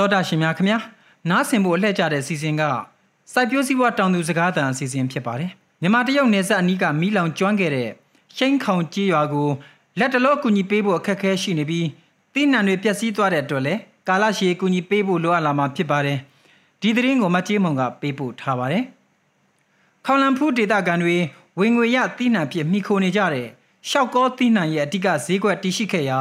တော်တာရှင်များခင်ဗျာနားဆင်ဖို့အလှည့်ကြတဲ့စီစဉ်ကစိုက်ပျိုးစည်းဝါတောင်သူစကားသံအစီအစဉ်ဖြစ်ပါတယ်မြန်မာတရုတ်နယ်စပ်အနီးကမီးလောင်ကျွမ်းခဲ့တဲ့ရှိန်ခေါင်ကြေးရွာကိုလက်တလောအကူအညီပေးဖို့အခက်အခဲရှိနေပြီးတိနံတွေပျက်စီးသွားတဲ့အတွက်လည်းကာလရှည်အကူအညီပေးဖို့လိုအပ်လာမှာဖြစ်ပါတယ်ဒီသတင်းကိုမကြေးမုံကပေးပို့ထားပါတယ်ခေါလန်ဖူးဒေတာကန်တွေဝင်ငွေရတိနံဖြစ်မိခိုနေကြတဲ့ရှောက်ကောတိနံရဲ့အဓိကဈေးကွက်တည်ရှိခဲ့ရာ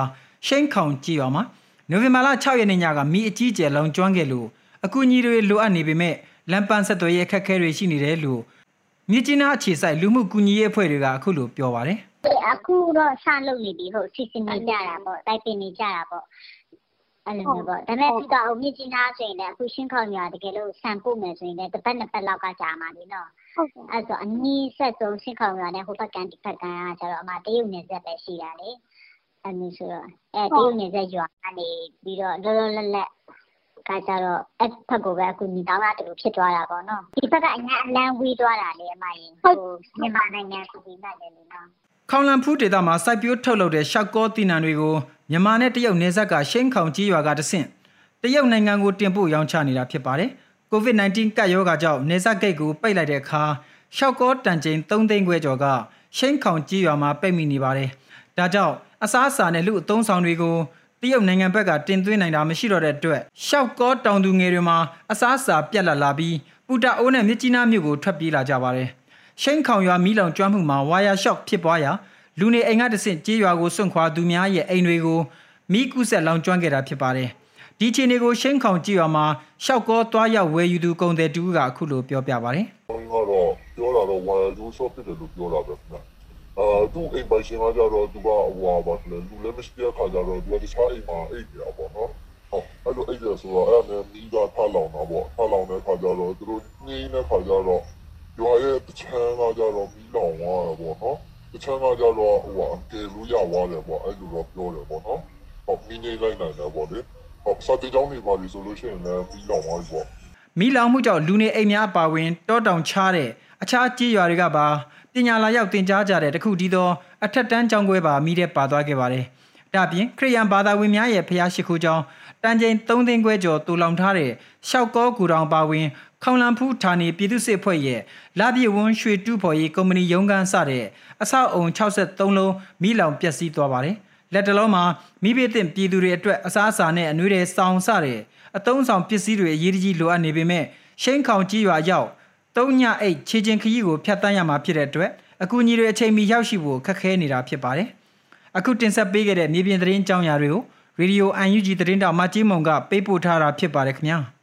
ရှိန်ခေါင်ကြေးရွာမှာ နိုဝင်ဘာလ6ရက်နေ့ညကမီးအကြီးကျယ်လောင်ကျွမ်းခဲ့လို့အကူအညီတွေလိုအပ်နေပေမဲ့လမ်းပန်းဆက်သွယ်ရေးအခက်အခဲတွေရှိနေတယ်လို့မြစ်ကြီးနားအခြေစိုက်လူမှုကူညီရေးအဖွဲ့တွေကအခုလိုပြောပါတယ်အခုတော့စလုပ်နေပြီဟုတ်စီစဉ်နေကြတာပေါ့တိုက်ပင်နေကြတာပေါ့အဲ့လိုမျိုးပေါ့ဒါပေမဲ့ဒီတော့မြင့်ကြီးနားဆိုရင်လည်းအခုရှင်းခေါင်ရွာတကယ်လို့ဆန်ပို့မယ်ဆိုရင်လည်းတစ်ပတ်နှစ်ပတ်လောက်ကကြာမှာလीနော်ဟုတ်ကဲ့အဲ့ဆိုအနည်းဆက်ဆုံးရှင်းခေါင်ရွာနဲ့ဟိုဘက်ကန်ဒီဘက်ကန်ကကျတော့အမတရုတ်နယ်စပ်ပဲရှိတာလေ အဲ့လိုဆိုတော့အဲတရုတ်နယ်စပ်ရွာကနေပြီးတော့လောလောလတ်လတ်ကကြတော့အဲ့ဖက်ကိုပဲအခုညီတောင်းတာတူဖြစ်သွားတာပေါ့နော်ဒီဘက်ကအညာအလန်းဝေးသွားတာလေအမရင်ဟိုမြန်မာနိုင်ငံပြည်နိုင်တယ်လေနော်ခေါင်လန်ဖူးဒေတာမှာစိုက်ပျိုးထုတ်လုပ်တဲ့ရှောက်ကောတိနံတွေကိုမြန်မာနဲ့တရုတ်နယ်စပ်ကရှိန်ခေါင်ကြီးရွာကတဆင့်တရုတ်နိုင်ငံကိုတင်ပို့ရောင်းချနေတာဖြစ်ပါတယ်။ COVID-19 ကပ်ရောဂါကြောင့်နယ်စပ်ဂိတ်ကိုပိတ်လိုက်တဲ့အခါရှောက်ကောတန်ချိန်3သိန်းခွဲကျော်ကရှိန်ခေါင်ကြီးရွာမှာပိတ်မိနေပါတယ်။ ဒါကြောင့်အစားအစာနဲ့လူအသုံးဆောင်တွေကိုတရုတ်နိုင်ငံဘက်ကတင်သွင်းနိုင်တာမရှိတော့တဲ့အတွက်ရှောက်ကောတောင်သူငယ်တွေမှာအစားအစာပြတ်လတ်လာပြီးပူတာအိုးနဲ့မြစ်ကြီးနားမြို့ကိုထွက်ပြေးလာကြပါတယ်။ရှိန်ခေါင်ရွာမီးလောင်ကျွမ်းမှုမှာဝါယာရှော့ဖြစ်ပွားရာလူနေအိမ်ကတဆင့်ကြေးရွာကိုစွန့်ခွာသူများရဲ့အိမ်တွေကိုမီးကူးဆက်လောင်ကျွမ်းခဲ့တာဖြစ်ပါတယ်။ဒီအခြေအနေကိုရှိန်ခေါင်ကြေးရွာမှာရှောက်ကောသွားရောက်ဝယ်ယူသူကုန်တဲ့တူကအခုလိုပြောပြပါတယ်။ကျွန်တော်ကတော့ပြောတာတော့ဝါလူဆော့ဖြစ်တယ်လို့ပြောတာပဲခင်ဗျ။ အာသူ့အိမ်ပိုင်ရှင်ကကြတော့သူကဟိုပါလေလူလည်းမရှိတဲ့ခါကျတော့သူကတခြားအိမ်မှာအိတ်နေတာပေါ့နော်။ဟုတ်အဲ့လိုအိတ်ရဆိုတော့အဲ့ဒါနဲ့မိသားဖလောင်တာပေါ့။ဖလောင်တဲ့ခါကျတော့သူတို့နှင်းတဲ့ခါကျတော့ရွာရဲ့တချမ်းကကြတော့မိလောင်သွားတာပေါ့နော်။တချမ်းကကြတော့ဟိုဟာကေလူရသွားတယ်ပေါ့အဲ့လိုတော့ပြောတယ်ပေါ့နော်။ဟုတ်မိနေလိုက်နိုင်တယ်ပေါ့လေ။ဟုတ်စာတေးကြောင်းနေပါပြီဆိုလို့ရှိရင်လည်းမိလောင်သွားပြီပေါ့။။မီးလောင်မှုကြောင့်လူနေအိမ်များအပါအဝင်တောတောင်ချတဲ့ အခြားကြေးရွာတွေကပါပညာလာရောက်တင်ကြားကြတဲ့တခုတည်းသောအထက်တန်းကျောင်းခွဲပါမိတဲ့ပါသွားခဲ့ပါတယ်။ဒါ့အပြင်ခရိယန်ဘာသာဝင်များရဲ့ဖျားရှိခိုးကျောင်းတန်ချိန်3သိန်းခွဲကျော်တူလောင်ထားတဲ့ရှောက်ကောကူတောင်ပါဝင်ခေါင်လန်ဖူးဌာနေပြည်သူ့စစ်ဖွဲ့ရဲ့လာပြည့်ဝန်းရွှေတူးဖော်ရေးကုမ္ပဏီရုံးခန်းစတဲ့အဆောက်အုံ63လုံးမိလောင်ပျက်စီးသွားပါတယ်။လက်တလုံးမှာမိဘတင်ပြည်သူတွေအတွက်အစားအစာနဲ့အနှွေးတွေစောင်စတဲ့အတုံးဆောင်ပစ္စည်းတွေအရေးတကြီးလိုအပ်နေပေမဲ့ရှိန်ခေါင်ကြီးရွာရောက် သုံးညအိတ်ခြေချင်းခရီးကိုဖြတ်တန်းရမှာဖြစ်တဲ့အတွက်အကူအညီတွေအချိန်မီရောက်ရှိဖို့ခက်ခဲနေတာဖြစ်ပါတယ်။အခုတင်ဆက်ပေးခဲ့တဲ့မြေပြင်သတင်းကြောင်းရာတွေကိုရေဒီယို UNG သတင်းတောက်မကြီးမုံကပေးပို့ထားတာဖြစ်ပါတယ်ခင်ဗျာ။